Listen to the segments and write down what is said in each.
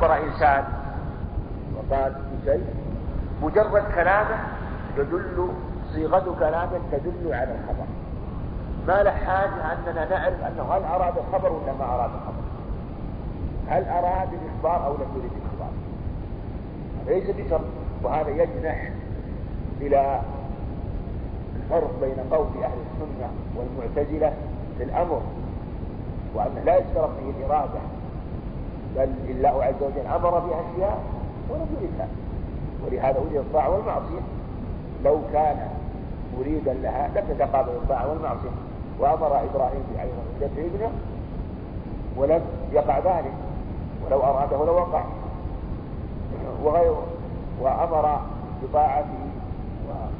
أخبر إنسان. وقال بشيء مجرد كلامه يدل صيغة كلامه تدل على الخبر. ما له حاجة أننا نعرف أنه هل أراد الخبر ولا ما أراد الخبر. هل أراد الإخبار أو لم يرد الإخبار. ليس بشرط وهذا يجنح إلى الفرق بين قول أهل السنة والمعتزلة في الأمر وأنه لا يشترط فيه الإرادة. بل الله عز وجل أمر بأشياء ولم يردها ولهذا وجد الطاعة والمعصية. لو كان مريدا لها لم تتقابل الطاعة والمعصية. وأمر إبراهيم أيضا بذبح ابنه ولم يقع ذلك. ولو أراده لوقع وغيره. وأمر بطاعته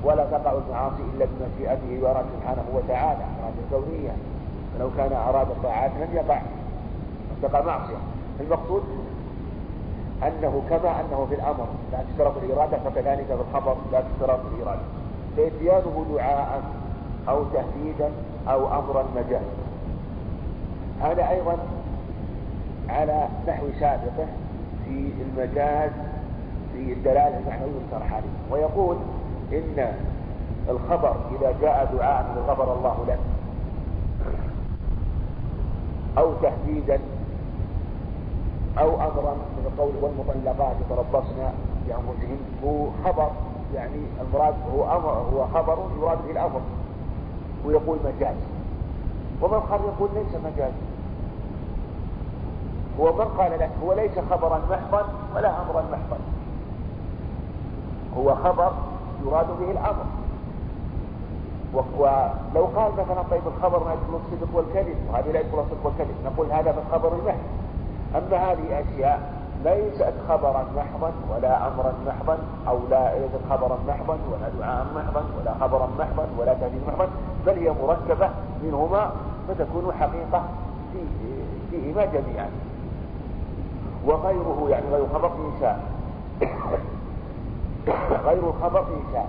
ولا تقع المعاصي إلا بمشيئته ويرى سبحانه وتعالى. إرادة كونية. فلو كان أراد الطاعات لم يقع. تقع معصية. المقصود أنه كما أنه في الأمر لا تشترط الإرادة فكذلك في الخبر لا تشترط الإرادة. فإتيانه دعاء أو تهديدا أو أمرا مجاز. هذا أيضا على نحو سابقه في المجاز في الدلالة المعنوية الشرحانية ويقول إن الخبر إذا جاء دعاء غفر الله له أو تهديدا أو أمرا من القول والمطلقات يتربصن بأنفسهن هو خبر يعني المراد هو أمر هو خبر يراد به الأمر. ويقول مجاز. ومن قال يقول ليس مجاز. هو من قال لك هو ليس خبرا محضا ولا أمرا محضا. هو خبر يراد به الأمر. ولو قال مثلا طيب الخبر ما يدخل الصدق والكذب وهذه لا يدخل الصدق والكذب نقول هذا في الخبر المحض. أما هذه أشياء ليست خبرا محضا ولا أمرا محضا أو لا ليست خبرا محضا ولا دعاء محضا ولا خبرا محضا ولا تهديد محضا بل هي مركبة منهما فتكون حقيقة فيه فيهما جميعا. وغيره يعني غير خبر إنشاء غير الخبر إنشاء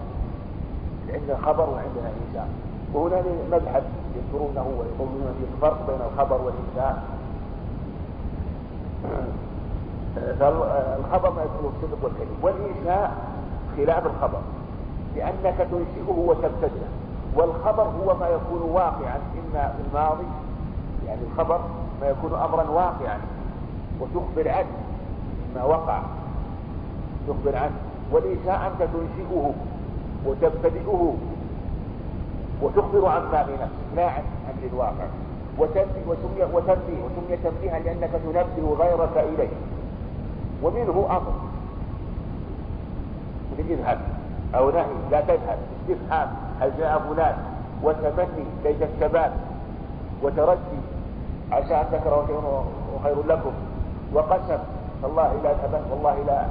عندنا خبر وعندنا إنشاء وهنا مذهب يذكرونه ويقولون في الفرق بين الخبر والإنشاء. فالخبر ما يكون الصدق والكذب. والإنشاء خلاف الخبر لأنك تنشئه وتبتدئه والخبر هو ما يكون واقعا إما في الماضي يعني الخبر ما يكون أمرا واقعا. وتخبر عنه ما وقع. تخبر عنه. والإنشاء أنت تنشئه وتبتدئه. وتخبر عما في نفسك لا عن أمر الواقع. وتنبيه وسمي وتنبيه وسمي تنبيها لأنك تنبه غيرك إليه ومنه أمر. اذهب. أو نهي. لا تذهب. استفهام هل جاء فلان؟ وتمني ليس الشباب. وترجي عسى أن تكرهوا شيئا وخير لكم. وقسم. والله لا أذهبن. والله لا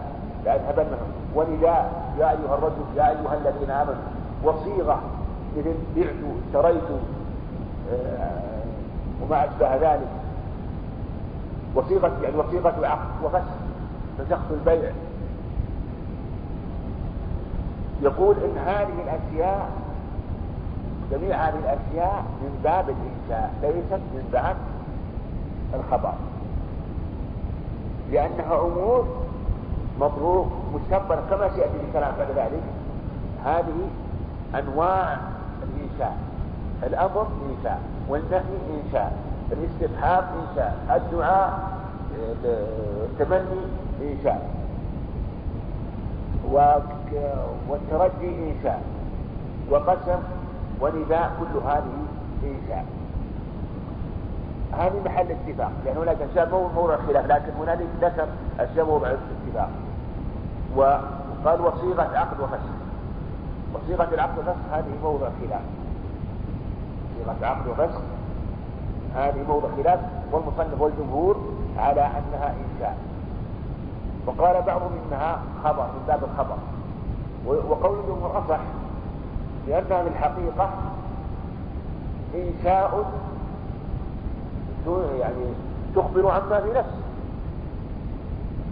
لا أذهبن ونداء. يا أيها الرجل يا أيها الذين آمنوا. وصيغة. مثل بعت اشتريت آه، وما أشبه ذلك. وصيغة يعني وصيغة عقد وفسخ فسخت البيع. يقول إن هذه الأشياء جميع هذه الأشياء من باب الإنشاء ليست من باب الخبر. لأنها أمور مطلوب مستقبلا كما سيأتي الكلام بعد ذلك. هذه أنواع الإنشاء. الأمر إنشاء. والنهي إنشاء الاستفهام إنشاء الدعاء التمني إنشاء والترجي إنشاء وقسم ونداء كل هذه إنشاء هذه محل اتفاق لأن هناك أشياء موضع خلاف لكن هنالك ذكر أشياء موضع اتفاق. وقال وصيغة عقد وفسخ وصيغة العقد والفسخ هذه موضع خلاف. صيغة عقد وفسخ هذه موضع خلاف والمصنف والجمهور على أنها إنشاء وقال بعضهم إنها خبر من باب الخبر. وقول الجمهور أصح لأنها من الحقيقة إنشاء يعني تخبر عما في نفسك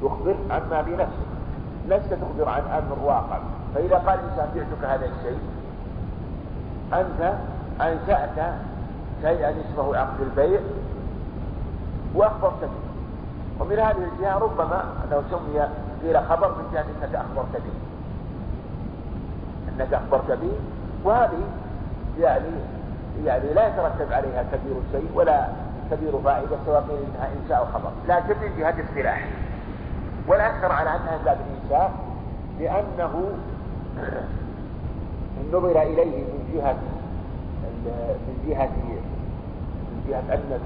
تخبر عما في نفسك لست تخبر عن أمر واقع. فإذا قال الإنسان بعتك هذا الشيء أنت أنشأت شيئا اسمه عقد البيع وأخبرت به ومن هذه الجهة ربما أنه سمي قيل خبر من جهة أنك أخبرت به. أنك أخبرت به. وهذه يعني يعني لا يترتب عليها كبير شيء ولا كبير فائدة سواء قيل إنها إنشاء أو خبر. لكن من جهة اصطلاح والأكثر على أنها من باب الإنشاء لأنه نظر إليه من جهة من جهة من جهة أنك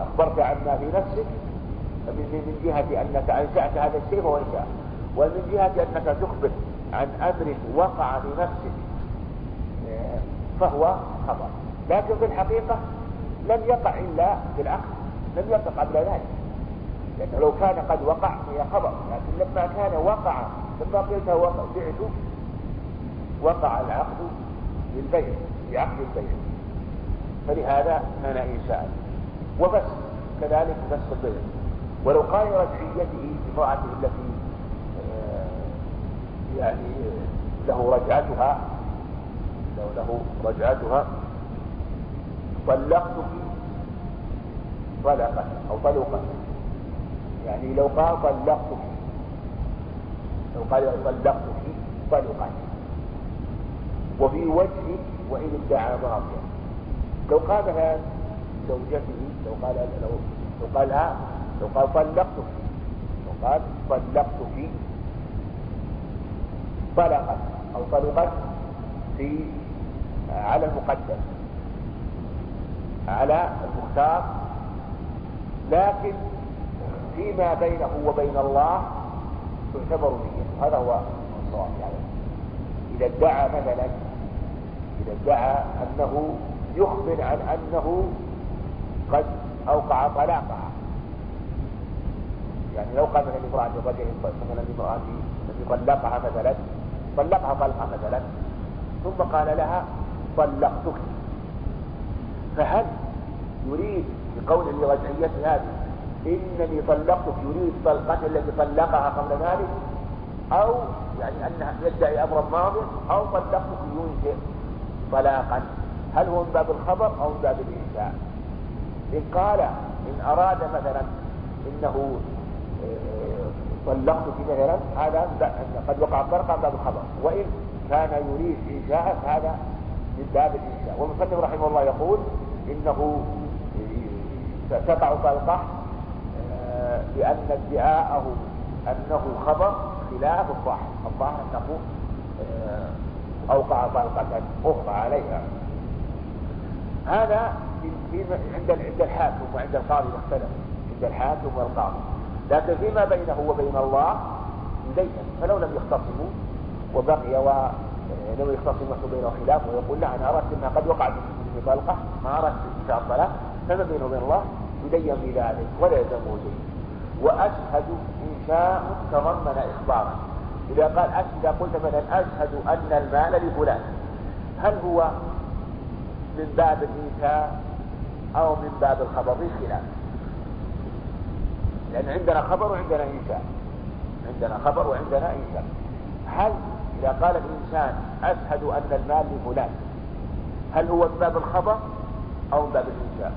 أخبرت عما في نفسك من جهة أنك أنشأت هذا الشيء فهو إنشاء. ومن جهة أنك تخبر عن أمر وقع في نفسك فهو خبر. لكن في الحقيقة لم يقع إلا في العقد لم يقع قبل ذلك. لأنه لو كان قد وقع هي خبر لكن لما كان وقع لما قلت بعت وقع العقد للبيع. بعقد البيع فلهذا كان إنشاء وبس كذلك بس البيع ولو قال رجعيته امرأته التي آه، يعني له رجعتها لو له رجعتها طلقتك طلقا أو طلقا يعني لو قال طلقتك لو قال طلقتك طلقا وفي وجه وإن ادعى ماضيا لو قال مثلا زوجته لو قال لو لو قالها لو قال طلقتك لو قال طلقتك. طلقت أو طلقت في على المقدم على المختار. لكن فيما بينه وبين الله تعتبر نية. هذا هو الصواب يعني. إذا ادعى مثلا إذا ادعى أنه يخبر عن أنه قد أوقع طلاقها يعني لو قال مثلا لامرأة الرجل مثلا لامرأة الذي طلقها مثلا طلقها طلقة مثلا ثم قال لها طلقتك. فهل يريد بقول لرجعية هذه إنني طلقتك يريد طلقة التي طلقها قبل ذلك؟ أو يعني أنها يدعي أمرا ماضيا أو طلقتك ينشئ. طلاقا. هل هو من باب الخبر أو من باب الإنشاء إن قال إن أراد مثلا إنه آه، طلقتك مثلا هذا قد وقع الطلقة من باب الخبر. وإن كان يريد إنشاء هذا من باب الإنشاء. والمصنف رحمه الله يقول إنه تقع طلقة آه، لأن ادعاءه أنه خبر خلاف الظاهر. الظاهر أنه آه، أوقع طلقة أخرى عليها. هذا عند عند الحاكم وعند القاضي مختلف. عند الحاكم والقاضي. لكن فيما بينه وبين الله يبين فلو لم يختصموا وبقي و لم يختصم يحصل بينه خلاف ويقول لا أنا أردت انها قد وقعت في طلقة ما أردت انشاء الطلاق فما بينه وبين الله يدين في ذلك ولا يلزمه شيء. وأشهد انشاء تضمن اخبارا إذا قال إذا قلت مثلا أشهد أن المال لفلان هل هو من باب الانشاء أو من باب الخبر؟ في خلاف؟ لأن عندنا خبر وعندنا انشاء عندنا خبر وعندنا انشاء هل إذا قال الإنسان أشهد أن المال لفلان هل هو من باب الخبر أو من باب الإنشاء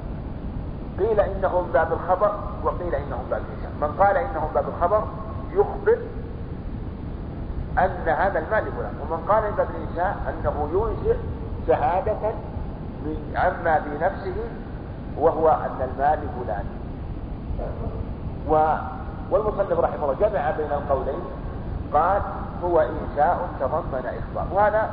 قيل إنه من باب الخبر وقيل إنه من باب الإنشاء من قال إنه من باب الخبر يخبر أن هذا المال لفلان ومن قال باب الإنشاء أنه ينشئ شهادة من عما في نفسه وهو أن المال لفلان و والمصنف رحمه الله جمع بين القولين قال هو إنشاء تضمن إخبار. وهذا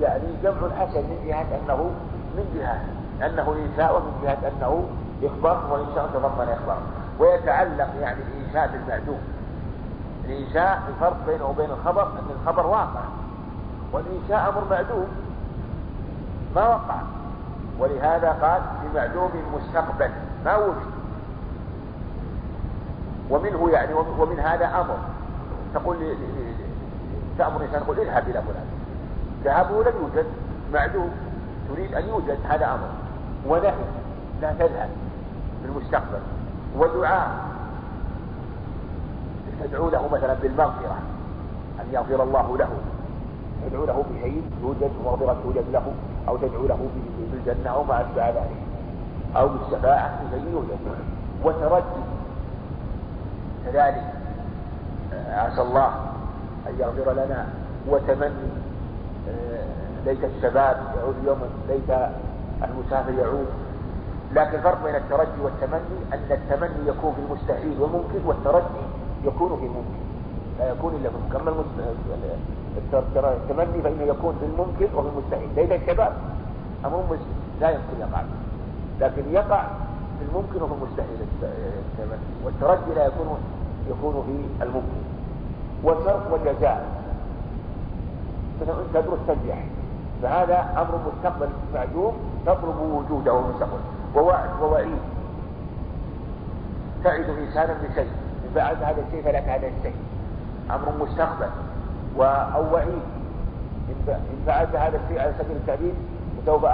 يعني جمع حسن من جهة أنه من جهة أنه إنشاء ومن جهة أنه إخبار هو إنشاء تضمن إخبار. ويتعلق يعني الإنشاء بالمعدوم الإنشاء الفرق بينه وبين الخبر أن الخبر واقع. والإنشاء أمر معدوم. ما وقع. ولهذا قال بمعدوم مستقبل. ما وجد. ومنه يعني ومن هذا أمر. تقول تأمر الإنسان تقول اذهب إلى فلان. ذهابه لم يوجد. معدوم. تريد أن يوجد. هذا أمر. ونهي. لا تذهب. في المستقبل ودعاء. تدعو له مثلا بالمغفرة أن يغفر الله له. تدعو له بشيء يوجد مغفرة توجد له أو تدعو له بالجنة أو ما أشبه ذلك أو بالشفاعة بشيء يوجد. وتردد. كذلك عسى الله أن يغفر لنا. وتمني آه، ليت الشباب يعود يوما ليت المسافر يعود. لكن الفرق بين الترجي والتمني أن التمني يكون في المستحيل والممكن والترجي يكون في الممكن لا يكون إلا في الممكن أما التمني فإنه يكون في الممكن وفي المستحيل. ليت الشباب أمر لا يمكن يقع. لكن يقع في الممكن وفي المستحيل التمني. والترجي لا يكون يكون في الممكن. وشرط وجزاء مثلا أنت تدرس تنجح. فهذا أمر مستقبل معدوم تطلب وجوده المستقبل ووعد ووعيد. تعد إنسانا بشيء. فعلت هذا الشيء فلك هذا الشيء. أمر مستقبل أو وعيد. إن فعلت هذا الشيء على سبيل التعليم سوف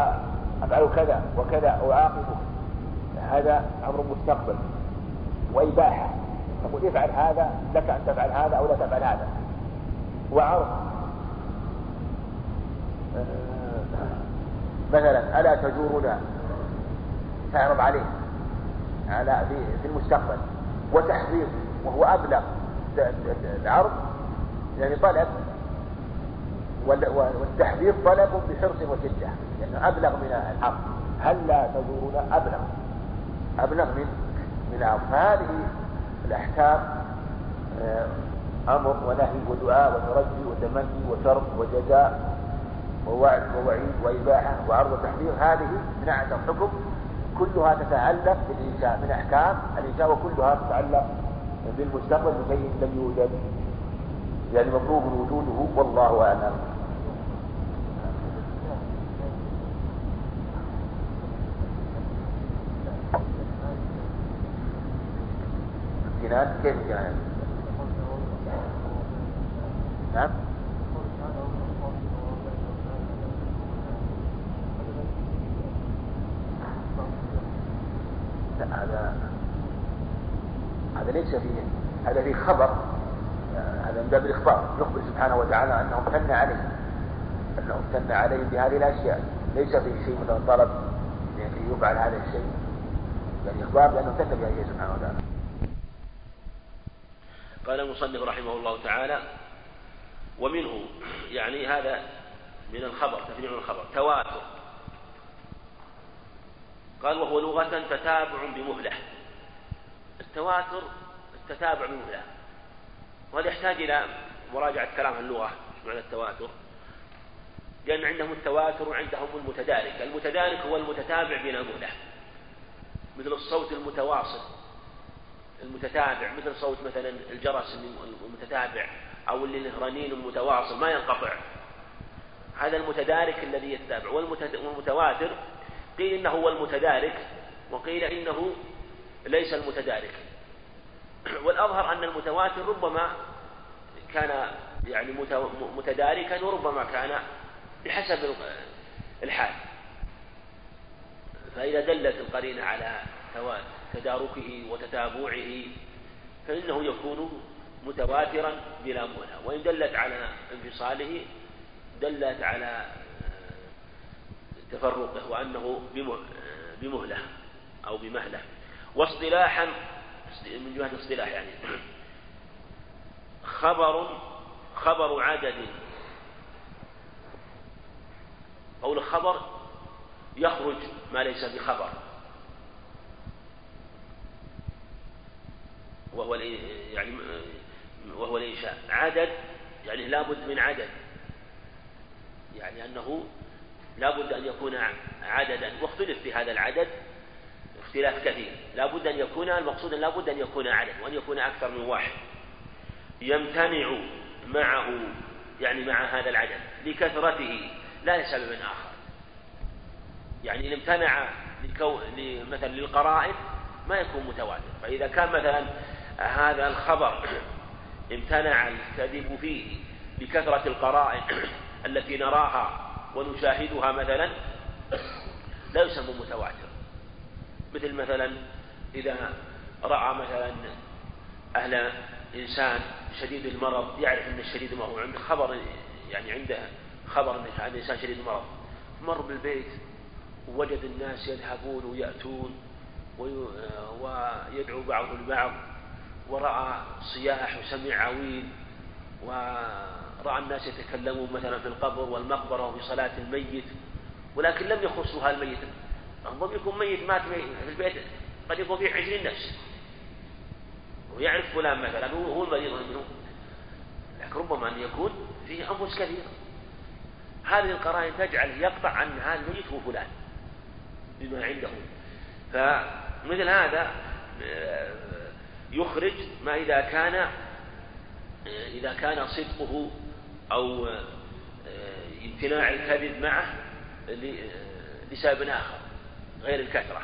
أفعل كذا وكذا وأعاقبك هذا أمر مستقبل. وإباحة. تقول افعل هذا لك أن تفعل هذا أو لا تفعل هذا. وعرض. مثلا ألا تجورنا؟ تعرض عليه. على في المستقبل. وتحذير. وهو أبلغ العرض يعني طلب والتحذير طلب بحرص وشدة لأنه أبلغ من العرض. هل لا تزورنا أبلغ؟ أبلغ من من العرض فهذه الأحكام آه، أمر ونهي ودعاء وترجي وتمني وشرط وجزاء ووعد ووعيد وإباحة وعرض وتحذير. هذه من أعلى الحكم كلها تتعلق بالإنشاء من أحكام الإنشاء وكلها تتعلق بالمستقبل بشيء لم يوجد. يعني مطلوب وجوده والله أعلم. الجنان كيف الجنان؟ نعم. لا هذا هذا ليس فيه هذا فيه خبر هذا من باب الإخبار. يخبر سبحانه وتعالى أنه امتن عليه أنه امتن عليه بهذه الأشياء. ليس فيه شيء مثلا طلب يعني يفعل هذا الشيء. يعني إخبار بأنه امتن بهذه سبحانه وتعالى. قال المصنف رحمه الله تعالى ومنه يعني هذا من الخبر تفريع الخبر تواتر قال وهو لغة تتابع بمهلة التواتر التتابع بمهلة وهذا يحتاج إلى مراجعة كلام اللغة معنى التواتر. لأن عندهم التواتر وعندهم المتدارك. المتدارك هو المتتابع بلا مهلة مثل الصوت المتواصل المتتابع. مثل صوت مثلا الجرس المتتابع أو اللي له رنين متواصل ما ينقطع. هذا المتدارك الذي يتتابع. والمتواتر قيل إنه هو المتدارك وقيل إنه ليس المتدارك. والأظهر أن المتواتر ربما كان يعني متداركا وربما كان بحسب الحال. فإذا دلت القرينة على تداركه وتتابعه فإنه يكون متواترا بلا مهلة وإن دلت على انفصاله دلت على تفرقه وأنه بمهلة أو بمهلة. واصطلاحا من جهة الاصطلاح يعني. خبر خبر عدد. أو الخبر يخرج ما ليس بخبر. وهو يعني وهو الإنشاء. عدد يعني لابد من عدد. يعني أنه لابد أن يكون عددا. واختلف في هذا العدد اختلاف كثير. لابد أن يكون المقصود لابد أن يكون عدد وأن يكون أكثر من واحد. يمتنع معه يعني مع هذا العدد لكثرته لا لسبب آخر. يعني إن امتنع مثلا للقرائن ما يكون متواتر. فإذا كان مثلا هذا الخبر امتنع الكذب فيه لكثرة القرائن التي نراها ونشاهدها مثلا لا يسمى متواتر. مثل مثلا إذا رأى مثلا أهل إنسان شديد المرض يعرف أن الشديد هو عنده خبر يعني عنده خبر أن الإنسان شديد المرض. مر بالبيت ووجد الناس يذهبون ويأتون ويدعو بعضهم البعض ورأى صياح وسمع عويل ورأى الناس يتكلمون مثلا في القبر والمقبرة وفي صلاة الميت ولكن لم يخصها الميت. ربما يكون ميت مات في البيت قد يكون فيه عشرين نفس ويعرف فلان مثلا هو المريض منه لكن ربما أن يكون فيه أنفس كثيرة. هذه القرائن تجعل يقطع أن هذا الميت هو فلان بما عنده. فمثل هذا آه، يخرج ما إذا كان آه، إذا كان صدقه أو آه، امتناع الكذب معه لسبب آخر. غير الكثرة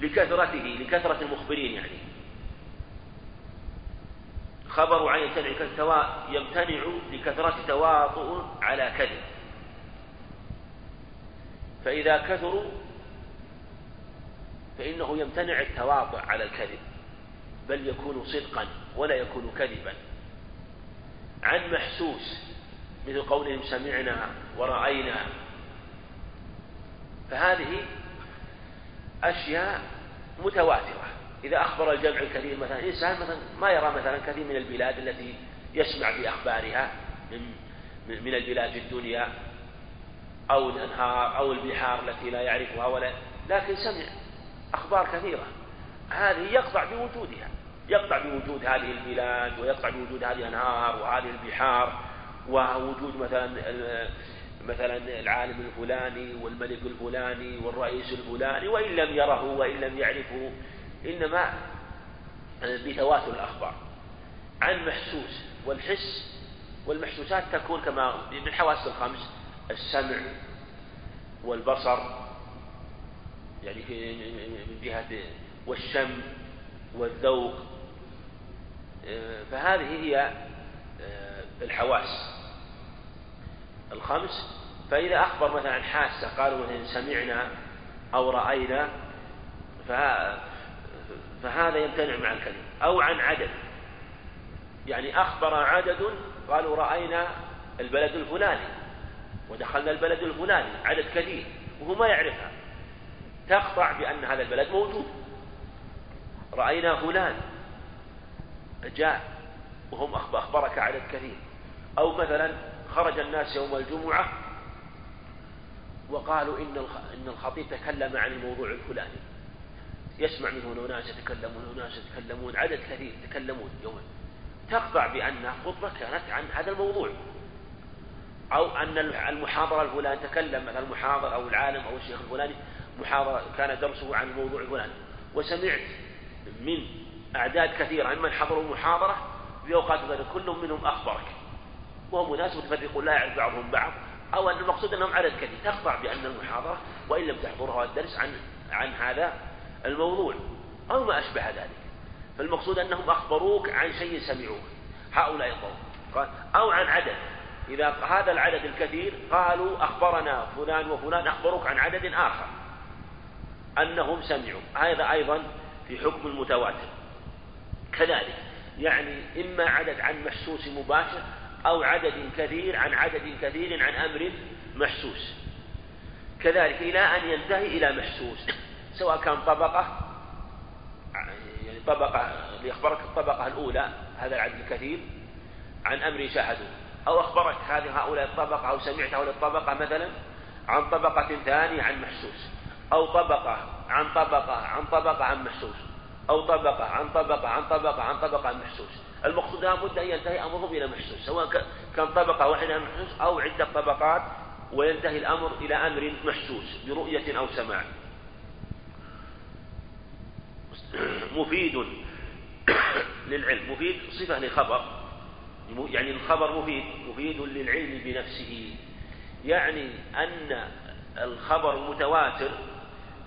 لكثرته لكثرة المخبرين يعني. خبر عن يمتنع يمتنع لكثرة تواطؤ على كذب. فإذا كثروا فإنه يمتنع التواطؤ على الكذب بل يكون صدقا ولا يكون كذبا. عن محسوس مثل قولهم سمعنا ورأينا فهذه أشياء متواترة. إذا أخبر الجمع الكثير مثلا إنسان مثلا ما يرى مثلا كثير من البلاد التي يسمع بأخبارها من من البلاد في الدنيا أو الأنهار أو البحار التي لا يعرفها ولا لكن سمع أخبار كثيرة. هذه يقطع بوجودها يقطع بوجود هذه البلاد ويقطع بوجود هذه الأنهار وهذه البحار ووجود مثلا مثلا العالم الفلاني والملك الفلاني والرئيس الفلاني وإن لم يره وإن لم يعرفه إنما بتواتر الأخبار. عن محسوس والحس والمحسوسات تكون كما بالحواس الخمس السمع والبصر يعني من جهة والشم والذوق. فهذه هي الحواس. الخمس فإذا أخبر مثلا حاسة قالوا مثلا سمعنا أو رأينا فهذا يمتنع مع الكلمة. أو عن عدد. يعني أخبر عدد قالوا رأينا البلد الفلاني ودخلنا البلد الفلاني عدد كثير وهو ما يعرفها. تقطع بأن هذا البلد موجود. رأينا فلان جاء وهم أخبرك عدد كثير. أو مثلا خرج الناس يوم الجمعة وقالوا إن إن الخطيب تكلم عن الموضوع الفلاني. يسمع منه أناس يتكلمون أناس يتكلمون عدد كثير يتكلمون يوما تقطع بأن خطبة كانت عن هذا الموضوع. أو أن المحاضرة الفلانية تكلم مثلا المحاضر أو العالم أو الشيخ الفلاني محاضرة كان درسه عن الموضوع الفلاني. وسمعت من أعداد كثيرة ممن حضروا المحاضرة في أوقات كل منهم أخبرك. وهم ناس متفرقون لا يعرف بعضهم بعض أو أن المقصود أنهم عدد كثير تقطع بأن المحاضرة وإن لم تحضرها الدرس عن عن هذا الموضوع أو ما أشبه ذلك. فالمقصود أنهم أخبروك عن شيء سمعوه هؤلاء القوم. أو عن عدد. إذا هذا العدد الكثير قالوا أخبرنا فلان وفلان أخبروك عن عدد آخر أنهم سمعوا. هذا أيضا في حكم المتواتر. كذلك يعني إما عدد عن محسوس مباشر أو عدد كثير عن عدد كثير عن أمر محسوس. كذلك إلى أن ينتهي إلى محسوس. سواء كان طبقة يعني طبقة ليخبرك الطبقة الأولى هذا العدد الكثير عن أمر شاهدوه. أو أخبرك هذه هؤلاء الطبقة أو سمعت هؤلاء الطبقة مثلا عن طبقة ثانية عن محسوس. أو طبقة عن طبقة عن طبقة عن محسوس. أو طبقة عن طبقة عن طبقة عن طبقة عن محسوس. المقصود لابد أن ينتهي أمرهم إلى محسوس سواء كان طبقة واحدة محسوس أو عدة طبقات وينتهي الأمر إلى أمر محسوس برؤية أو سماع. مفيد للعلم مفيد صفة لخبر يعني الخبر مفيد مفيد للعلم بنفسه. يعني أن الخبر المتواتر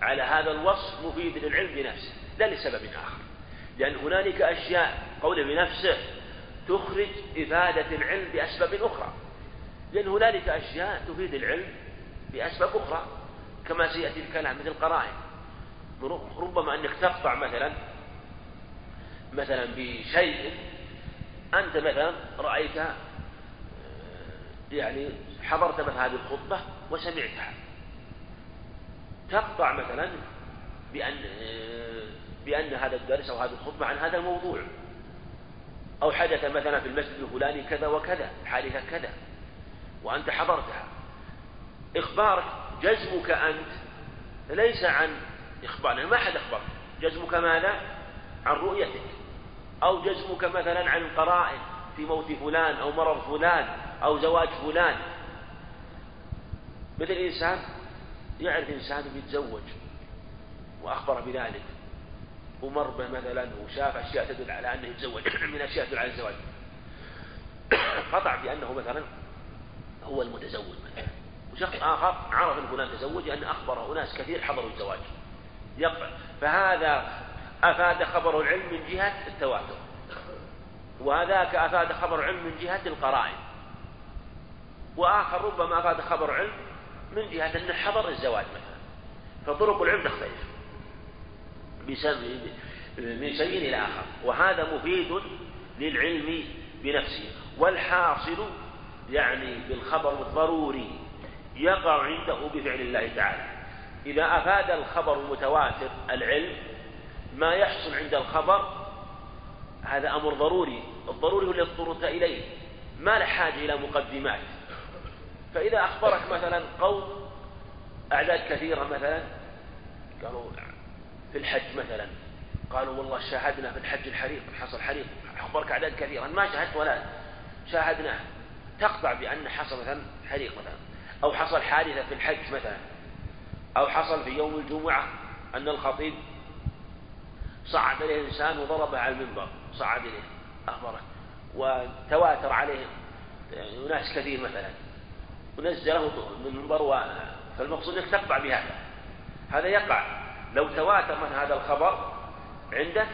على هذا الوصف مفيد للعلم بنفسه لا لسبب آخر. لأن هنالك أشياء قوله بنفسه تخرج إفادة العلم بأسباب أخرى. لأن هنالك أشياء تفيد العلم بأسباب أخرى كما سيأتي الكلام مثل القرائن. ربما أنك تقطع مثلا مثلا بشيء أنت مثلا رأيت يعني حضرت مثلا هذه الخطبة وسمعتها. تقطع مثلا بأن بأن هذا الدرس أو هذه الخطبة عن هذا الموضوع. أو حدث مثلا في المسجد الفلاني كذا وكذا حادثة كذا وأنت حضرتها. إخبارك جزمك أنت ليس عن إخبار يعني ما أحد أخبر جزمك ماذا؟ عن رؤيتك. أو جزمك مثلا عن القرائن في موت فلان أو مرض فلان أو زواج فلان. مثل إنسان يعرف إنسان بيتزوج وأخبر بذلك. ومر به مثلا وشاف أشياء تدل على أنه يتزوج من أشياء تدل على الزواج. قطع بأنه مثلا هو المتزوج مثلا. وشخص آخر عرف أن فلان تزوج لأن أخبره أناس كثير حضروا الزواج. يقع. فهذا أفاد خبر العلم من جهة التواتر. وهذاك أفاد خبر علم من جهة القرائن. وآخر ربما أفاد خبر علم من جهة أنه حضر الزواج مثلا. فطرق العلم تختلف. من شيء إلى آخر. وهذا مفيد للعلم بنفسه. والحاصل يعني بالخبر الضروري يقع عنده بفعل الله تعالى. إذا أفاد الخبر المتواتر العلم ما يحصل عند الخبر هذا أمر ضروري. الضروري هو اضطررت إليه. ما له حاجة إلى مقدمات. فإذا أخبرك مثلا قوم أعداد كثيرة مثلا قالوا في الحج مثلا. قالوا والله شاهدنا في الحج الحريق حصل حريق. أخبرك أعداد كثيرة ما شاهدت ولا شاهدناه تقطع بأن حصل مثلا حريق مثلا. أو حصل حادثة في الحج مثلا. أو حصل في يوم الجمعة أن الخطيب صعد إليه إنسان وضربه على المنبر. صعد إليه. أخبره. وتواتر عليه. أناس كثير مثلا. ونزله من المنبر فالمقصود أنك تقطع بهذا. هذا يقع. لو تواتر مثلا هذا الخبر عندك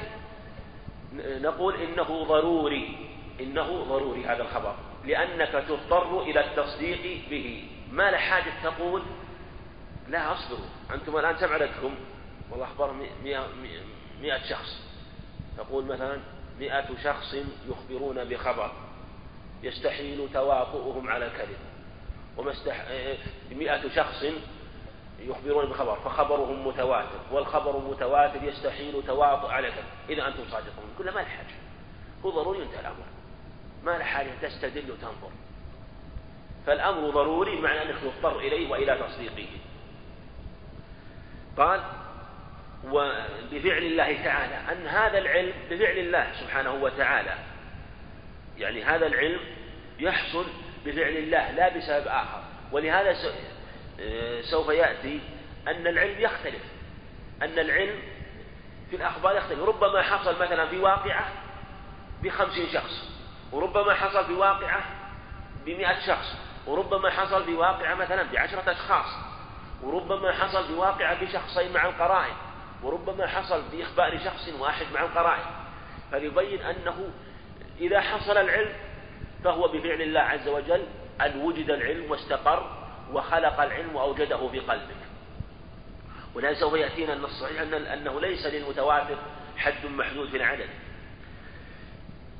نقول إنه ضروري إنه ضروري هذا الخبر لأنك تضطر إلى التصديق به. ما له حاجة تقول لا أصبروا أنتم الآن كم عددكم؟ والله مئة, مئة شخص. تقول مثلا مئة شخص يخبرون بخبر يستحيل تواطؤهم على الكذب. ومستح... مئة شخص يخبرون بخبر فخبرهم متواتر والخبر متواتر يستحيل تواطؤ على الكذب إذا أنتم صادقون. كل ما الحاجة هو ضروري انتهى الأمر. ما الحاجة تستدل وتنظر. فالأمر ضروري معنى أنك تضطر إليه وإلى تصديقه. قال وبفعل الله تعالى. أن هذا العلم بفعل الله سبحانه وتعالى. يعني هذا العلم يحصل بفعل الله لا بسبب آخر. ولهذا سوف يأتي أن العلم يختلف. أن العلم في الأخبار يختلف. ربما حصل مثلا في واقعة بخمسين شخص وربما حصل في واقعة بمئة شخص وربما حصل في واقعة مثلا بعشرة أشخاص وربما حصل في واقعة بشخصين مع القرائن وربما حصل بإخبار شخص واحد مع القرائن. فليبين أنه إذا حصل العلم فهو بفعل الله عز وجل أن وجد العلم واستقر وخلق العلم وأوجده في قلبك. ولهذا سوف يأتينا النص الصحيح أنه ليس للمتواتر حد محدود في العدد.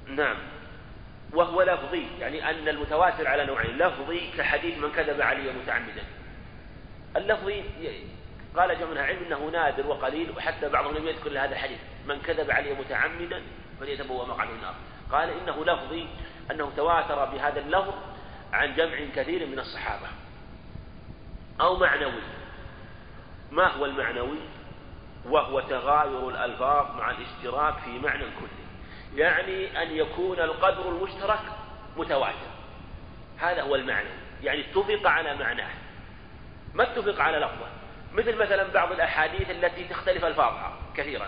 نعم. وهو لفظي يعني أن المتواتر على نوعين لفظي كحديث من كذب علي متعمدا. اللفظي قال جمع علم إنه نادر وقليل وحتى بعضهم لم يذكر هذا الحديث. من كذب علي متعمدا فليتبوأ مقعده النار. قال إنه لفظي أنه تواتر بهذا اللفظ عن جمع كثير من الصحابة. أو معنوي. ما هو المعنوي؟ وهو تغاير الألفاظ مع الاشتراك في معنى كلي. يعني أن يكون القدر المشترك متواتر. هذا هو المعنى. يعني اتفق على معناه. ما اتفق على لفظه؟ مثل مثلا بعض الأحاديث التي تختلف ألفاظها كثيرا.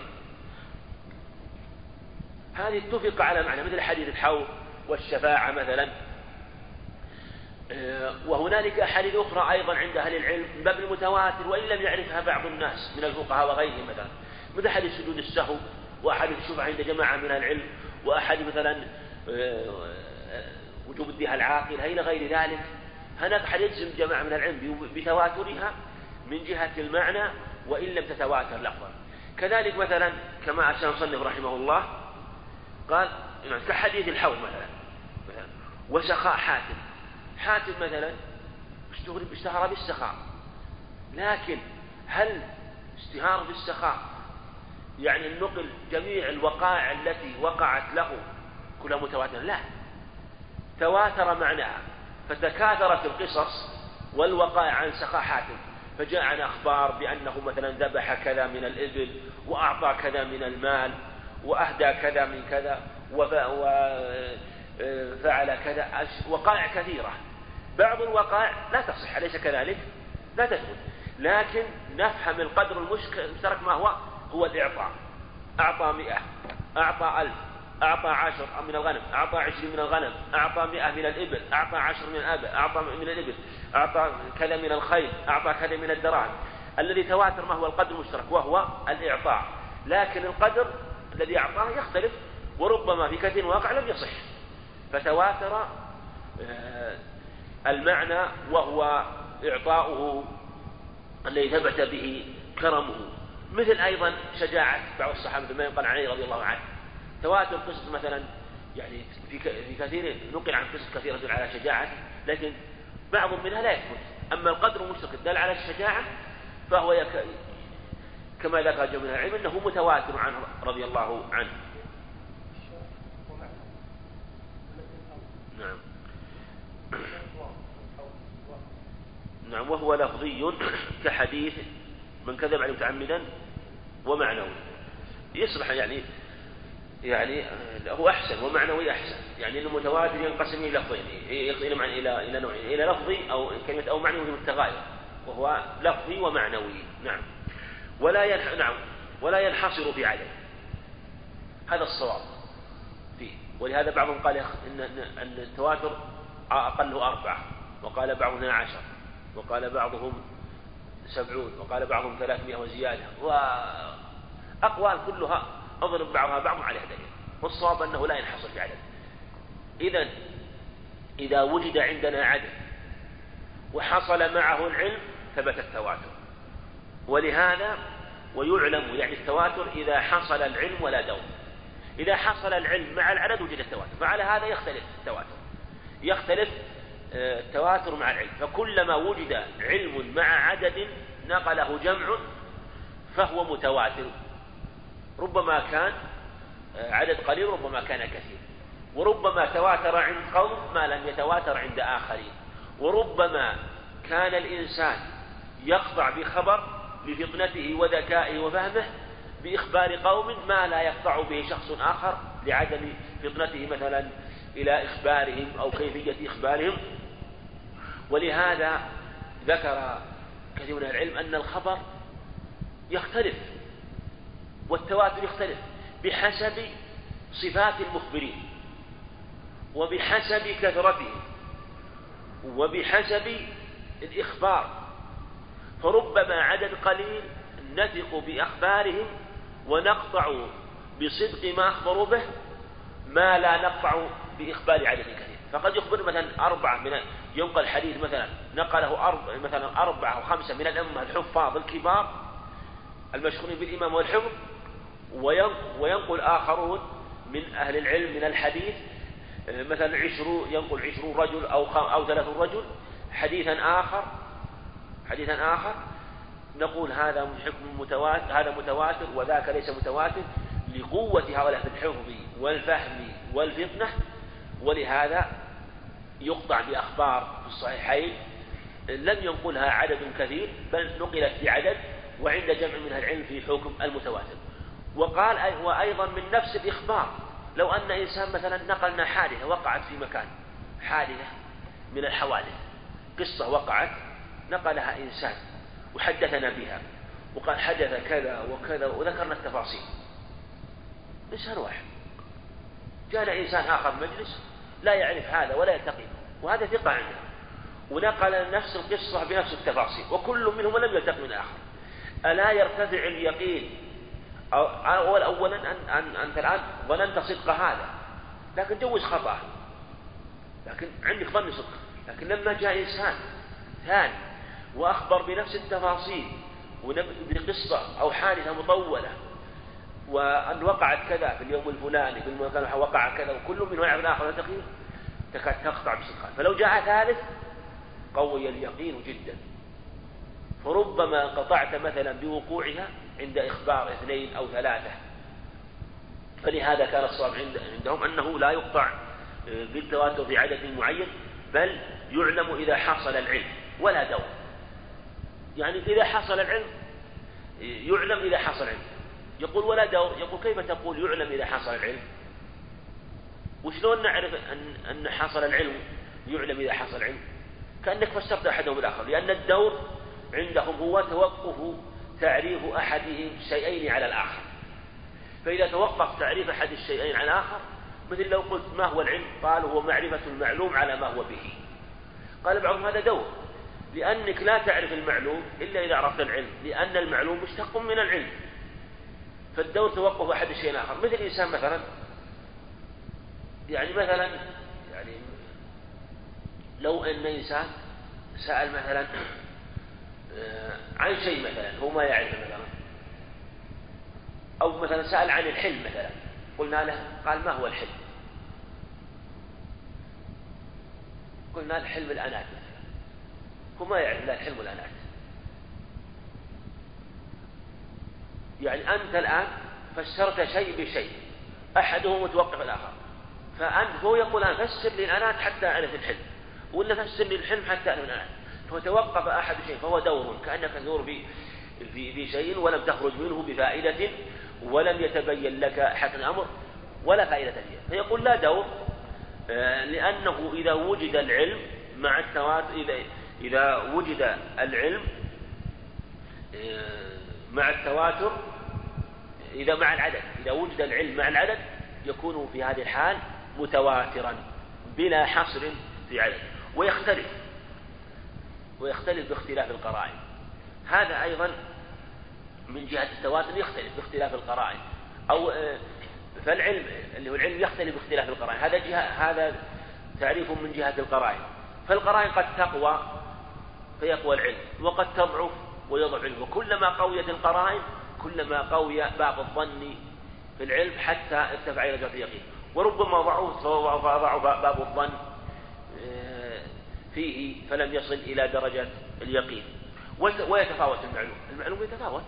هذه اتفق على معنى. مثل حديث الحوض والشفاعة مثلا. وهنالك أحاديث أخرى أيضا عند أهل العلم من باب المتواتر وإن لم يعرفها بعض الناس من الفقهاء وغيرهم مثلا. مثل حديث سجود السهو وأحاديث الشفعة عند جماعة من العلم وأحاديث مثلا آه، وجوب الديها العاقل إلى غير ذلك. هناك حديث يجزم جماعة من العلم بتواترها من جهة المعنى وإن لم تتواتر لفظا. كذلك مثلا كما أشار المصنف رحمه الله قال يعني كحديث الحوض مثلا وسخاء حاتم. حاتم مثلا اشتهر بالسخاء. لكن هل إشتهار بالسخاء يعني النقل جميع الوقائع التي وقعت له كلها متواترة؟ لا. تواتر معناها. فتكاثرت القصص والوقائع عن سخاحاتهم فجاءنا أخبار بأنه مثلا ذبح كذا من الإبل وأعطى كذا من المال وأهدى كذا من كذا وفعل كذا. وقائع كثيرة. بعض الوقائع لا تصح أليس كذلك؟ لا تثبت. لكن نفهم القدر المشترك ما هو؟ هو الإعطاء. أعطى مئة أعطى ألف أعطى عشر من الغنم أعطى عشرين من الغنم أعطى مئة من الإبل أعطى عشر من الأبل أعطى من الإبل أعطى كذا من الخيل أعطى كذا من الدراهم. الذي تواتر ما هو القدر المشترك؟ وهو الإعطاء. لكن القدر الذي أعطاه يختلف وربما في كثير من الواقع لم يصح. فتواتر آه، المعنى وهو إعطاؤه الذي ثبت به كرمه. مثل أيضا شجاعة بعض الصحابة ما ينقل عليه رضي الله عنه. تواتر قصص مثلا يعني في في كثير نقل عن قصص كثيرة على شجاعة لكن بعض منها لا يثبت. أما القدر المشترك الدال على الشجاعة فهو يك... كما ذكر جمع العلم أنه متواتر عنه رضي الله عنه. نعم. نعم وهو لفظي كحديث من كذب عليه متعمدا ومعنوي. يصبح يعني يعني هو أحسن ومعنوي أحسن. يعني المتواتر ينقسم إلى لفظين إلى إلى إلى نوعين إلى لفظي أو كلمة أو معنوي متغاير وهو لفظي ومعنوي. نعم. ولا ينح... نعم ولا ينحصر في عدد. هذا الصواب فيه. ولهذا بعضهم قال إن أن التواتر أقله أربعة وقال بعضهم اثنا عشر. وقال بعضهم سبعون وقال بعضهم ثلاثمائة وزيادة وأقوال كلها أضرب بعضها بعض على دليل والصواب أنه لا ينحصر في عدد. إذا إذا وجد عندنا عدد وحصل معه العلم ثبت التواتر. ولهذا ويعلم يعني التواتر إذا حصل العلم ولا دوم. إذا حصل العلم مع العدد وجد التواتر فعلى هذا يختلف التواتر. يختلف التواتر مع العلم. فكلما وجد علم مع عدد نقله جمع فهو متواتر. ربما كان آه، عدد قليل ربما كان كثير. وربما تواتر عند قوم ما لم يتواتر عند آخرين. وربما كان الإنسان يخضع بخبر لفطنته وذكائه وفهمه بإخبار قوم ما لا يخضع به شخص آخر لعدم فطنته مثلا إلى إخبارهم أو كيفية إخبارهم. ولهذا ذكر كثير من العلم أن الخبر يختلف والتواتر يختلف بحسب صفات المخبرين وبحسب كثرتهم وبحسب الإخبار. فربما عدد قليل نثق بأخبارهم ونقطع بصدق ما أخبروا به ما لا نقطع بإخبار عدد كثير. فقد يخبر مثلا أربعة من ينقل حديث مثلا نقله أربعة مثلا أربعة أو خمسة من الأمة الحفاظ الكبار المشهورين بالإمام والحفظ وينقل آخرون من أهل العلم من الحديث مثلا عشرون ينقل عشرون رجل أو أو ثلاثون رجل حديثا آخر حديثا آخر نقول هذا حكم متواتر هذا متواتر وذاك ليس متواتر لقوة هؤلاء في الحفظ والفهم والفطنة ولهذا يقطع بأخبار في الصحيحين لم ينقلها عدد كثير بل نقلت بعدد وعند جمع من العلم في حكم المتواتر. وقال وأيضا من نفس الإخبار لو أن إنسان مثلا نقلنا حادثة وقعت في مكان حادثة من الحوادث قصة وقعت نقلها إنسان وحدثنا بها وقال حدث كذا وكذا وذكرنا التفاصيل. إنسان واحد. جاءنا إنسان آخر مجلس لا يعرف هذا ولا يلتقي. وهذا ثقة عنده. ونقل نفس القصة بنفس التفاصيل. وكل منهم لم يلتقي من آخر ألا يرتفع اليقين؟ أول أولا أن أن أنت الآن ظننت صدق هذا. لكن جوز خطأ. لكن عندك ظن صدق. لكن لما جاء إنسان ثاني وأخبر بنفس التفاصيل بقصة أو حادثة مطولة وأن وقعت كذا في اليوم الفلاني في المكان وقع كذا وكل من يعرف الآخر تقيل تكاد تقطع بصدقها فلو جاء ثالث قوي اليقين جدا. فربما قطعت مثلا بوقوعها عند إخبار اثنين أو ثلاثة. فلهذا كان الصواب عندهم أنه لا يقطع آه، بالتواتر في عدد معين بل يعلم إذا حصل العلم ولا دور. يعني إذا حصل العلم يعلم إذا حصل العلم. يقول ولا دور يقول كيف تقول يعلم إذا حصل العلم؟ وشلون نعرف أن أن حصل العلم يعلم إذا حصل العلم؟ كأنك فسرت أحدهم الآخر لأن الدور عندهم هو توقف تعريف أحدهم شيئين على الآخر. فإذا توقف تعريف أحد الشيئين على الآخر مثل لو قلت ما هو العلم؟ قال هو معرفة المعلوم على ما هو به. قال بعضهم هذا دور. لأنك لا تعرف المعلوم إلا إذا عرفت العلم لأن المعلوم مشتق من العلم. فالدور توقف أحد الشيء الآخر مثل الإنسان مثلا يعني مثلا يعني لو أن إنسان سأل مثلا آه، عن شيء مثلا هو ما يعرف مثلا. أو مثلا سأل عن الحلم مثلا. قلنا له قال ما هو الحلم؟ قلنا الحلم الأنات مثلا هو ما يعرف لا الحلم والأنات يعني أنت الآن فسرت شيء بشيء أحدهم متوقف الآخر. فأنت هو يقول أنا فسر لي الأنات حتى أعرف الحلم ولا فسر لي الحلم حتى أعرف الأنات فتوقف أحد شيء فهو دور كأنك تدور في في شيء ولم تخرج منه بفائدة ولم يتبين لك حق الأمر ولا فائدة فيه فيقول لا دور آه، لأنه إذا وجد العلم مع التواتر إذا إذا وجد العلم آه، مع التواتر إذا مع العدد إذا وجد العلم مع العدد يكون في هذه الحال متواترا بلا حصر في عدد ويختلف ويختلف باختلاف القرائن. هذا أيضا من جهة التواتر يختلف باختلاف القرائن أو آه، فالعلم اللي هو العلم يختلف باختلاف القرائن. هذا جهة هذا تعريف من جهة القرائن. فالقرائن قد تقوى فيقوى العلم وقد تضعف ويضعف العلم. وكلما قويت القرائن كلما قوي باب الظن في العلم حتى ارتفع إلى درجة اليقين. وربما ضعف فضعف باب الظن آه، فيه فلم يصل إلى درجة اليقين. ويتفاوت المعلوم. المعلوم يتفاوت.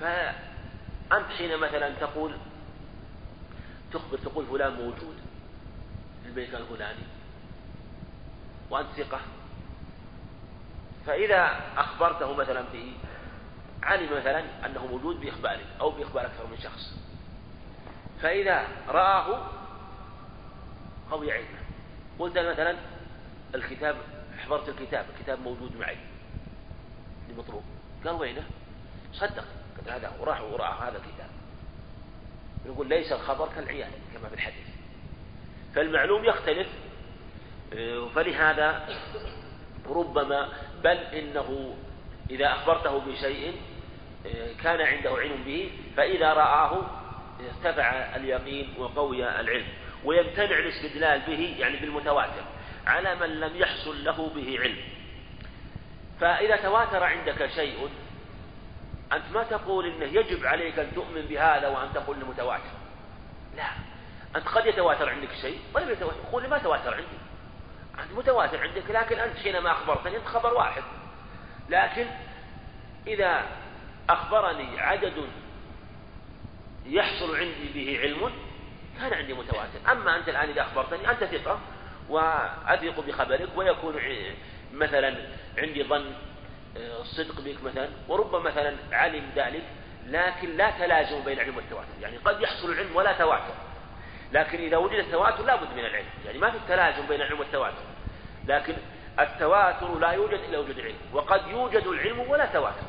فأنت حين مثلا تقول تخبر تقول فلان موجود في المكان الفلاني وأنت ثقة. فإذا أخبرته مثلا به علم مثلا أنه موجود بإخبارك أو بإخبار أكثر من شخص فإذا رآه قوي علمه قلت مثلا الكتاب حضرت الكتاب الكتاب موجود معي لمطلوب. قال وينه صدق. قال هذا وراح ورأى هذا الكتاب. يقول ليس الخبر كالعيان كما في الحديث. فالمعلوم يختلف. فلهذا ربما بل إنه إذا أخبرته بشيء كان عنده علم به فإذا رآه ارتفع اليقين وقوي العلم ويمتنع الاستدلال به يعني بالمتواتر على من لم يحصل له به علم. فإذا تواتر عندك شيء أنت ما تقول إنه يجب عليك أن تؤمن بهذا وأن تقول متواتر. لا. أنت قد يتواتر عندك شيء ولم يتواتر قول ما تواتر عندي. متواتر عندك لكن أنت حينما أخبرتني أنت خبر واحد. لكن إذا أخبرني عدد يحصل عندي به علم كان عندي متواتر. أما أنت الآن إذا أخبرتني أنت ثقة وأثق بخبرك ويكون مثلا عندي ظن الصدق بك مثلا وربما مثلا علم ذلك لكن لا تلازم بين العلم والتواتر يعني قد يحصل العلم ولا تواتر. لكن إذا وجد التواتر لا بد من العلم. يعني ما في تلازم بين العلم والتواتر. لكن التواتر لا يوجد إلا وجود العلم. وقد يوجد العلم ولا تواتر.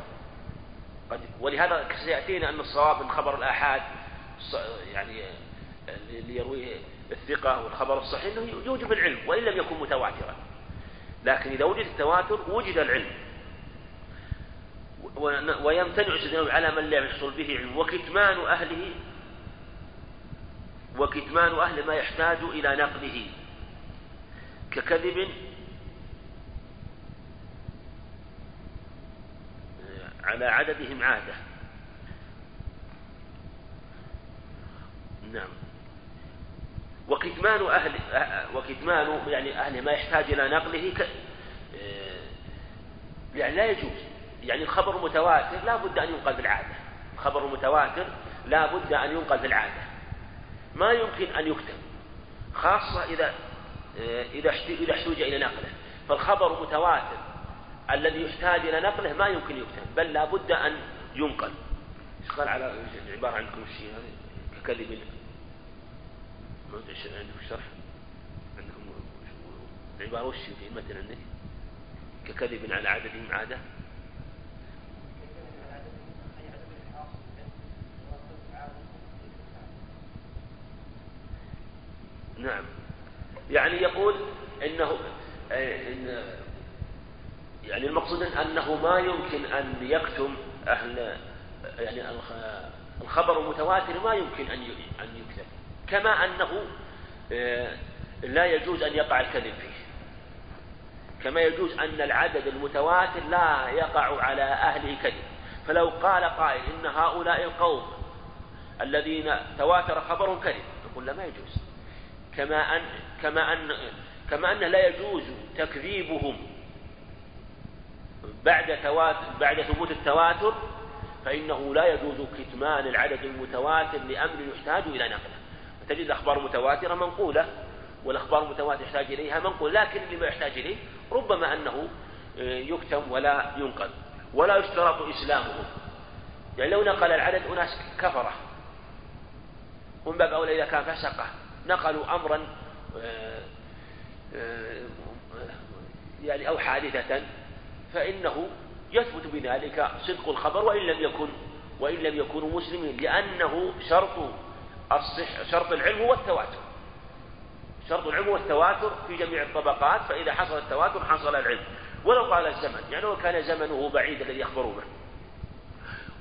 قد ولهذا سيأتينا أن الصواب من خبر الآحاد يعني اللي يرويه الثقة والخبر الصحيح أنه يوجب العلم وإن لم يكن متواترا. لكن إذا وجد التواتر وجد العلم. ويمتنع استدلاله على من لا يحصل به علم. وكتمان أهله وكتمان أهل ما يحتاج إلى نقله ككذب على عددهم عادة. نعم. وكتمان أهل وكتمان يعني أهل ما يحتاج إلى نقله ك... يعني لا يجوز. يعني الخبر متواتر لا بد أن ينقل بالعادة الخبر المتواتر لا بد أن ينقل في العادة. ما يمكن أن يكتب خاصة إذا إذا إذا احتوج إلى نقله. فالخبر متواتر. الذي يحتاج إلى نقله ما يمكن يكتب بل لا بد أن ينقل. إيش قال على العبارة عندكم الشيء ما أدري عندكم الشرح عندكم العبارة وش في المتن عندك ككذب على عددهم عادة؟ نعم. يعني يقول إنه إن يعني المقصود أنه ما يمكن أن يكتم أهل يعني الخبر المتواتر ما يمكن أن أن يكتب كما أنه آه، لا يجوز أن يقع الكذب فيه. كما يجوز أن العدد المتواتر لا يقع على أهله كذب. فلو قال قائل إن هؤلاء القوم الذين تواتر خبرهم كذب نقول لا ما يجوز. كما أن كما أن كما أن لا يجوز تكذيبهم بعد تواتر بعد ثبوت التواتر فإنه لا يجوز كتمان العدد المتواتر لأمر يحتاج إلى نقله تجد الأخبار متواترة منقولة والأخبار المتواترة يحتاج إليها منقول لكن لما يحتاج إليه ربما أنه آه، يكتم ولا ينقل ولا يشترط إسلامهم يعني لو نقل العدد أناس كفرة ومن باب أولى إذا كان فسقة. نقلوا أمرا آه، آه، يعني أو حادثة فإنه يثبت بذلك صدق الخبر وإن لم يكن وإن لم يكونوا مسلمين لأنه شرط الصح شرط العلم هو التواتر شرط العلم هو التواتر في جميع الطبقات فإذا حصل التواتر حصل العلم. ولو طال الزمن يعني لو كان زمنه بعيد الذي يخبروا به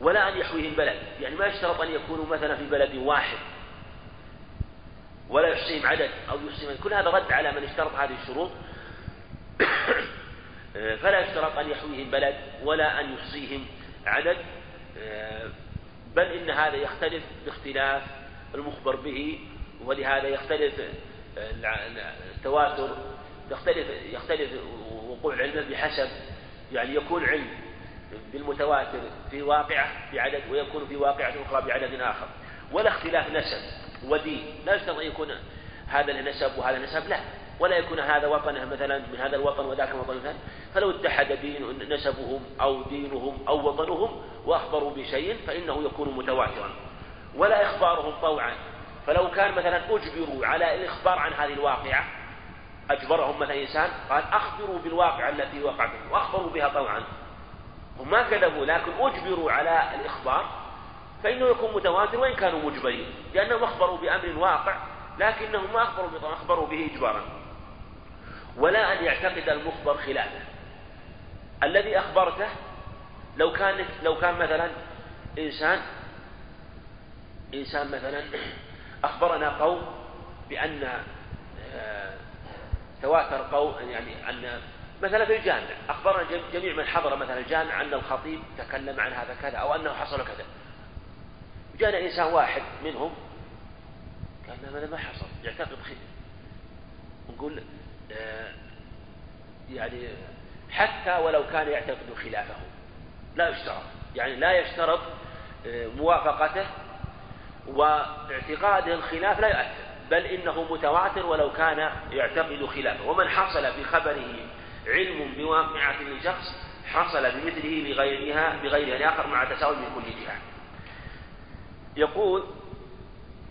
ولا أن يحويه البلد. يعني ما يشترط أن يكونوا مثلا في بلد واحد. ولا يحصيهم عدد أو يحصيهم كل هذا رد على من اشترط هذه الشروط. فلا يشترط أن يحويهم بلد ولا أن يحصيهم عدد. بل إن هذا يختلف باختلاف المخبر به ولهذا يختلف التواتر يختلف يختلف وقوع العلم بحسب يعني يكون علم بالمتواتر في واقعة بعدد ويكون في واقعة أخرى بعدد آخر. ولا اختلاف نسب. ودين. لا يشترط أن يكون هذا النسب وهذا النسب لا. ولا يكون هذا وطنه مثلا من هذا الوطن وذاك الوطن مثلا فلو اتحد دين نسبهم أو دينهم أو وطنهم وأخبروا بشيء فإنه يكون متواترا. ولا إخبارهم طوعا. فلو كان مثلا أجبروا على الإخبار عن هذه الواقعة أجبرهم مثلا إنسان قال أخبروا بالواقعة التي وقعت وأخبروا بها طوعا. هم ما كذبوا لكن أجبروا على الإخبار. فإنه يكون متواتر وإن كانوا مجبرين لأنهم أخبروا بأمر واقع لكنهم ما أخبروا أخبروا به إجبارا. ولا أن يعتقد المخبر خلافه. الذي أخبرته لو كان لو كان مثلا إنسان إنسان مثلا أخبرنا قوم بأن آه، تواتر قوم يعني أن مثلا في الجامع أخبرنا جميع من حضر مثلا الجامع أن الخطيب تكلم عن هذا كذا أو أنه حصل كذا. جاءنا إنسان واحد منهم قال هذا ما حصل. يعتقد خير نقول آه يعني حتى ولو كان يعتقد خلافه لا يشترط. يعني لا يشترط آه موافقته واعتقاده الخلاف لا يؤثر. بل إنه متواتر ولو كان يعتقد خلافه. ومن حصل بخبره علم بواقعة لشخص حصل بمثله بغيرها بغيرها الآخر مع تساوي من كل جهة. يقول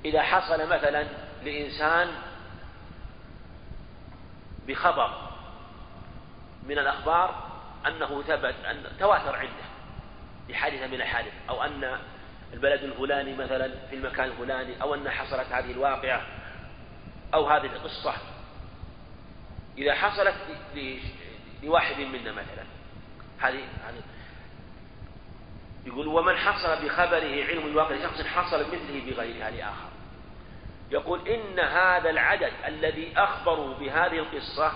إذا حصل مثلا لإنسان بخبر من الأخبار أنه ثبت أن تواتر عنده بحادثة من الحادث أو أن البلد الفلاني مثلا في المكان الفلاني أو أن حصلت هذه الواقعة أو هذه القصة. إذا حصلت لواحد منا مثلا هذه هذه يقول ومن حصل بخبره علم الواقع لشخص حصل مثله بغيرها لآخر يقول إن هذا العدد الذي أخبروا بهذه القصة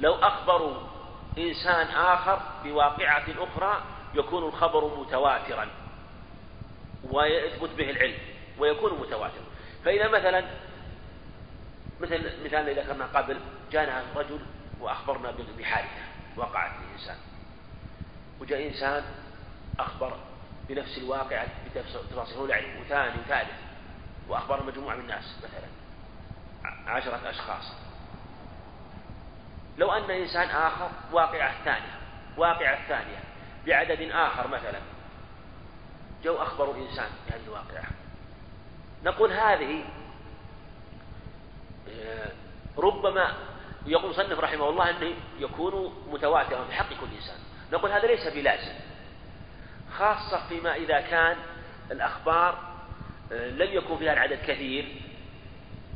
لو أخبروا إنسان آخر بواقعة أخرى يكون الخبر متواترا ويثبت به العلم ويكون متواترا. فإذا مثلا مثل مثال إذا ذكرنا قبل جاءنا رجل وأخبرنا بحادثة وقعت لإنسان وجاء إنسان أخبر بنفس الواقع بتفاصيل لا يعرف وثاني وثالث وأخبر مجموعة من الناس مثلا عشرة أشخاص. لو أن إنسان آخر واقعة ثانية واقعة ثانية بعدد آخر مثلا جو أخبروا إنسان بهذه الواقعة. نقول هذه آه، ربما يقول مصنف رحمه الله أنه يكون متواترا في حق كل إنسان. نقول هذا ليس بلازم. خاصة فيما إذا كان الأخبار آه، لم يكن فيها العدد كثير.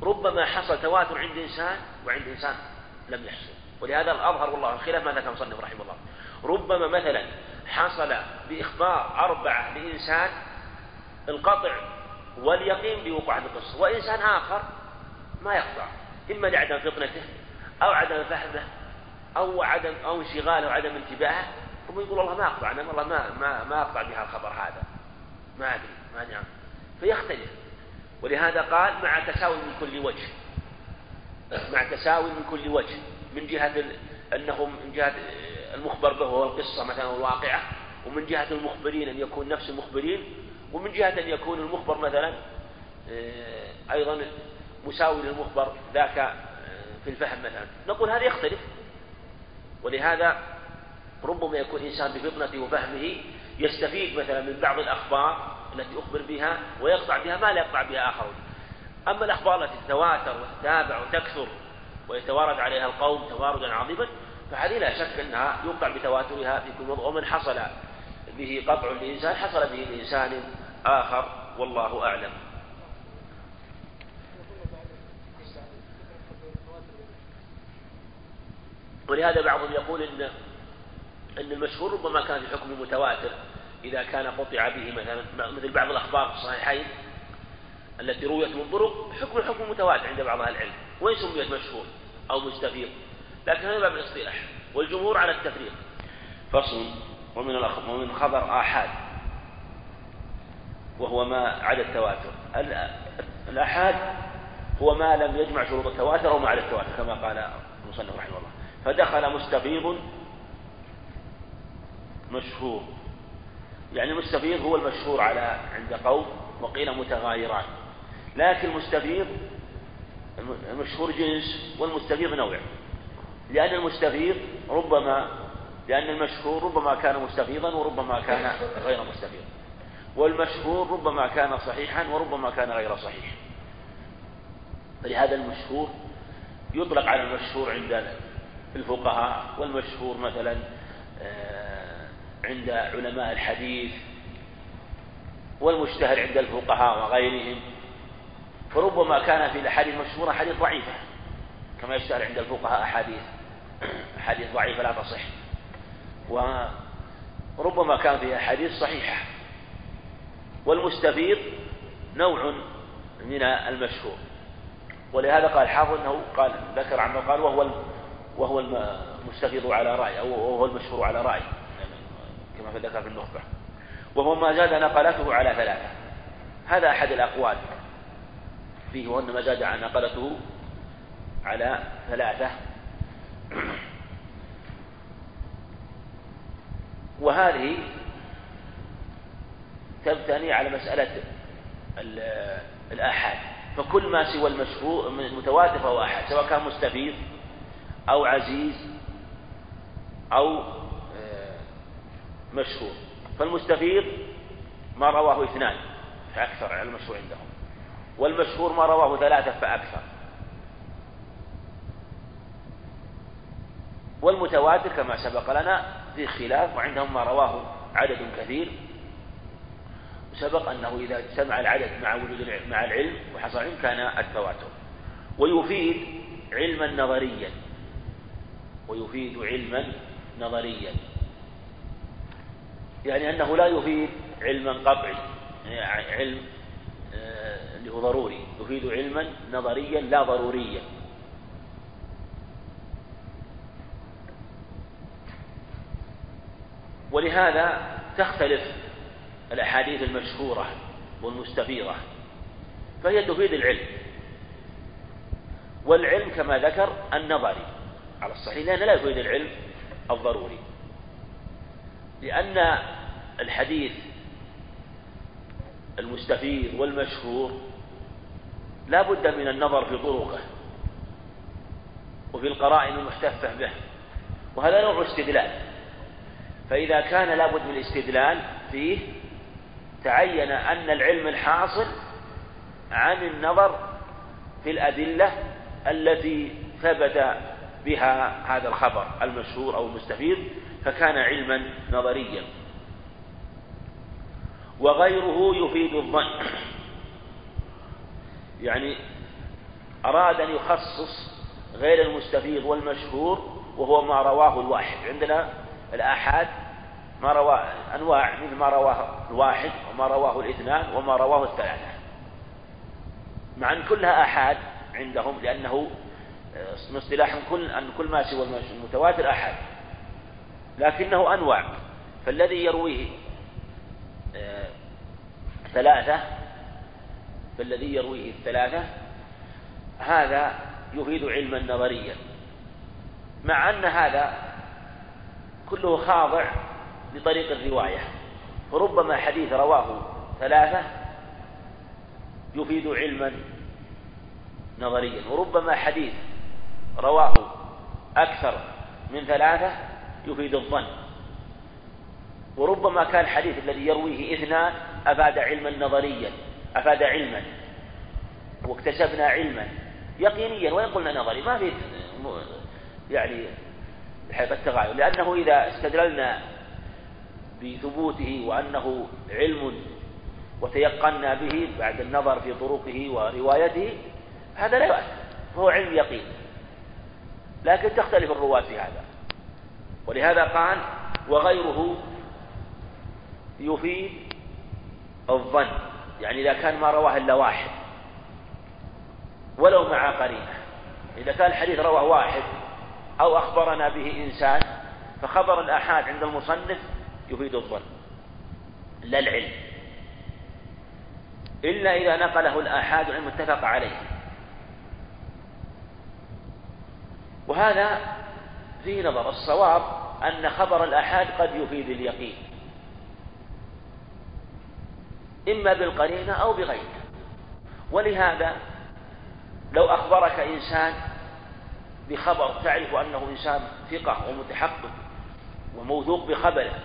ربما حصل تواتر عند إنسان وعند إنسان لم يحصل. ولهذا الأظهر والله الخلاف ما ذكر مصنف رحمه الله. ربما مثلا حصل بإخبار أربعة لإنسان القطع واليقين بوقوع القصة وإنسان آخر ما يقطع. إما لعدم فطنته أو عدم فهمه أو عدم أو انشغاله وعدم انتباهه. ثم يقول والله ما أقطع أنا والله ما ما ما أقطع بها الخبر هذا. ما أدري ما نعم فيختلف. ولهذا قال مع تساوي من كل وجه. مع تساوي من كل وجه. من جهة أنهم من جهة المخبر به هو القصة مثلا الواقعة ومن جهة المخبرين أن يكون نفس المخبرين ومن جهة أن يكون المخبر مثلا آه، أيضا مساوي للمخبر ذاك آه، في الفهم مثلا. نقول هذا يختلف. ولهذا ربما يكون إنسان بفطنته وفهمه يستفيد مثلا من بعض الأخبار التي أخبر بها ويقطع بها ما لا يقطع بها آخرون أما الأخبار التي تتواتر وتتابع وتكثر ويتوارد عليها القوم تواردا عظيما فهذه لا شك أنها يوقع بتواترها في كل وضع ومن حصل به قطع لإنسان حصل به لإنسان آخر والله أعلم. ولهذا بعضهم يقول إن أن المشهور ربما كان في حكم المتواتر إذا كان قطع به مثلا مثل بعض الأخبار في الصحيحين التي رويت من طرق حكم حكم متواتر عند بعض أهل العلم وإن سميت مشهور أو مستفيض. لكن هذا باب الاصطلاح والجمهور على التفريق. فصل ومن ومن خبر آحاد وهو ما عدا التواتر. الآحاد هو ما لم يجمع شروط التواتر أو ما عدا التواتر كما قال المصنف رحمه الله. فدخل مستفيض مشهور. يعني المستفيض هو المشهور على عند قوم وقيل متغايران. لكن المستفيض المشهور جنس والمستفيض نوع. لأن المستفيض ربما لأن المشهور ربما كان مستفيضا وربما كان غير مستفيض. والمشهور ربما كان صحيحا وربما كان غير صحيح. فلهذا المشهور يطلق على المشهور عند الفقهاء والمشهور مثلا آه، عند علماء الحديث والمشتهر عند الفقهاء وغيرهم فربما كان في الأحاديث المشهورة حديث ضعيفة كما يشتهر عند الفقهاء أحاديث أحاديث ضعيفة لا تصح. وربما كان فيها أحاديث صحيحة. والمستفيض نوع من المشهور. ولهذا قال حافظ إنه قال ذكر عنه قال وهو وهو المستفيض على رأي أو وهو المشهور على رأي. كما في ذكر في النخبة. وهو ما زاد نقلته على ثلاثة. هذا أحد الأقوال. فيه وأن ما زاد نقلته على ثلاثة. وهذه تبتني على مسألة الآحاد. فكل ما سوى المشهور المتواتر فهو آحاد سواء كان مستفيض أو عزيز أو مشهور. فالمستفيض ما رواه اثنان فأكثر على المشهور عندهم. والمشهور ما رواه ثلاثة فأكثر. والمتواتر كما سبق لنا في خلاف وعندهم ما رواه عدد كثير. سبق أنه إذا اجتمع العدد مع وجود مع العلم وحصل علم كان التواتر. ويفيد علما نظريا. ويفيد علما نظريا. يعني أنه لا يفيد علما قطعي يعني علم آه، اللي هو ضروري يفيد علما نظريا لا ضروريا. ولهذا تختلف الأحاديث المشهورة والمستفيضة فهي تفيد العلم. والعلم كما ذكر النظري على الصحيح لأنه لا يفيد العلم الضروري. لأن الحديث المستفيد والمشهور لا بد من النظر في طرقه وفي القرائن المحتفة به وهذا نوع استدلال. فإذا كان لابد من الاستدلال فيه تعين أن العلم الحاصل عن النظر في الأدلة التي ثبت بها هذا الخبر المشهور أو المستفيض فكان علما نظريا. وغيره يفيد الظن. يعني أراد أن يخصص غير المستفيض والمشهور وهو ما رواه الواحد. عندنا الآحاد ما رواه أنواع مثل ما رواه الواحد وما رواه الإثنان وما رواه الثلاثة. مع أن كلها آحاد عندهم لأنه من اصطلاحهم كل أن كل ما سوى المتواتر أحد لكنه أنواع. فالذي يرويه آه، ثلاثة فالذي يرويه الثلاثة هذا يفيد علما نظريا. مع أن هذا كله خاضع لطريق الرواية. فربما حديث رواه ثلاثة يفيد علما نظريا. وربما حديث رواه أكثر من ثلاثة يفيد الظن. وربما كان الحديث الذي يرويه اثنان أفاد علما نظريا أفاد علما واكتسبنا علما يقينيا وإن قلنا نظري. ما في يعني التغاير. لأنه إذا استدللنا بثبوته وأنه علم وتيقنا به بعد النظر في طرقه وروايته هذا لا يؤثر. هو علم يقين. لكن تختلف الرواة في هذا. ولهذا قال وغيره يفيد الظن يعني إذا كان ما رواه إلا واحد. ولو مع قرينة. إذا كان الحديث رواه واحد أو أخبرنا به إنسان فخبر الآحاد عند المصنف يفيد الظن. لا العلم. إلا إذا نقله الآحاد عن متفق عليه. وهذا فيه نظر الصواب أن خبر الآحاد قد يفيد اليقين. إما بالقرينة أو بغيرها. ولهذا لو أخبرك إنسان بخبر تعرف أنه إنسان ثقة ومتحقق وموثوق بخبره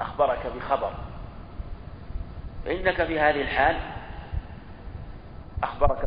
أخبرك بخبر. فإنك في هذه الحال أخبرك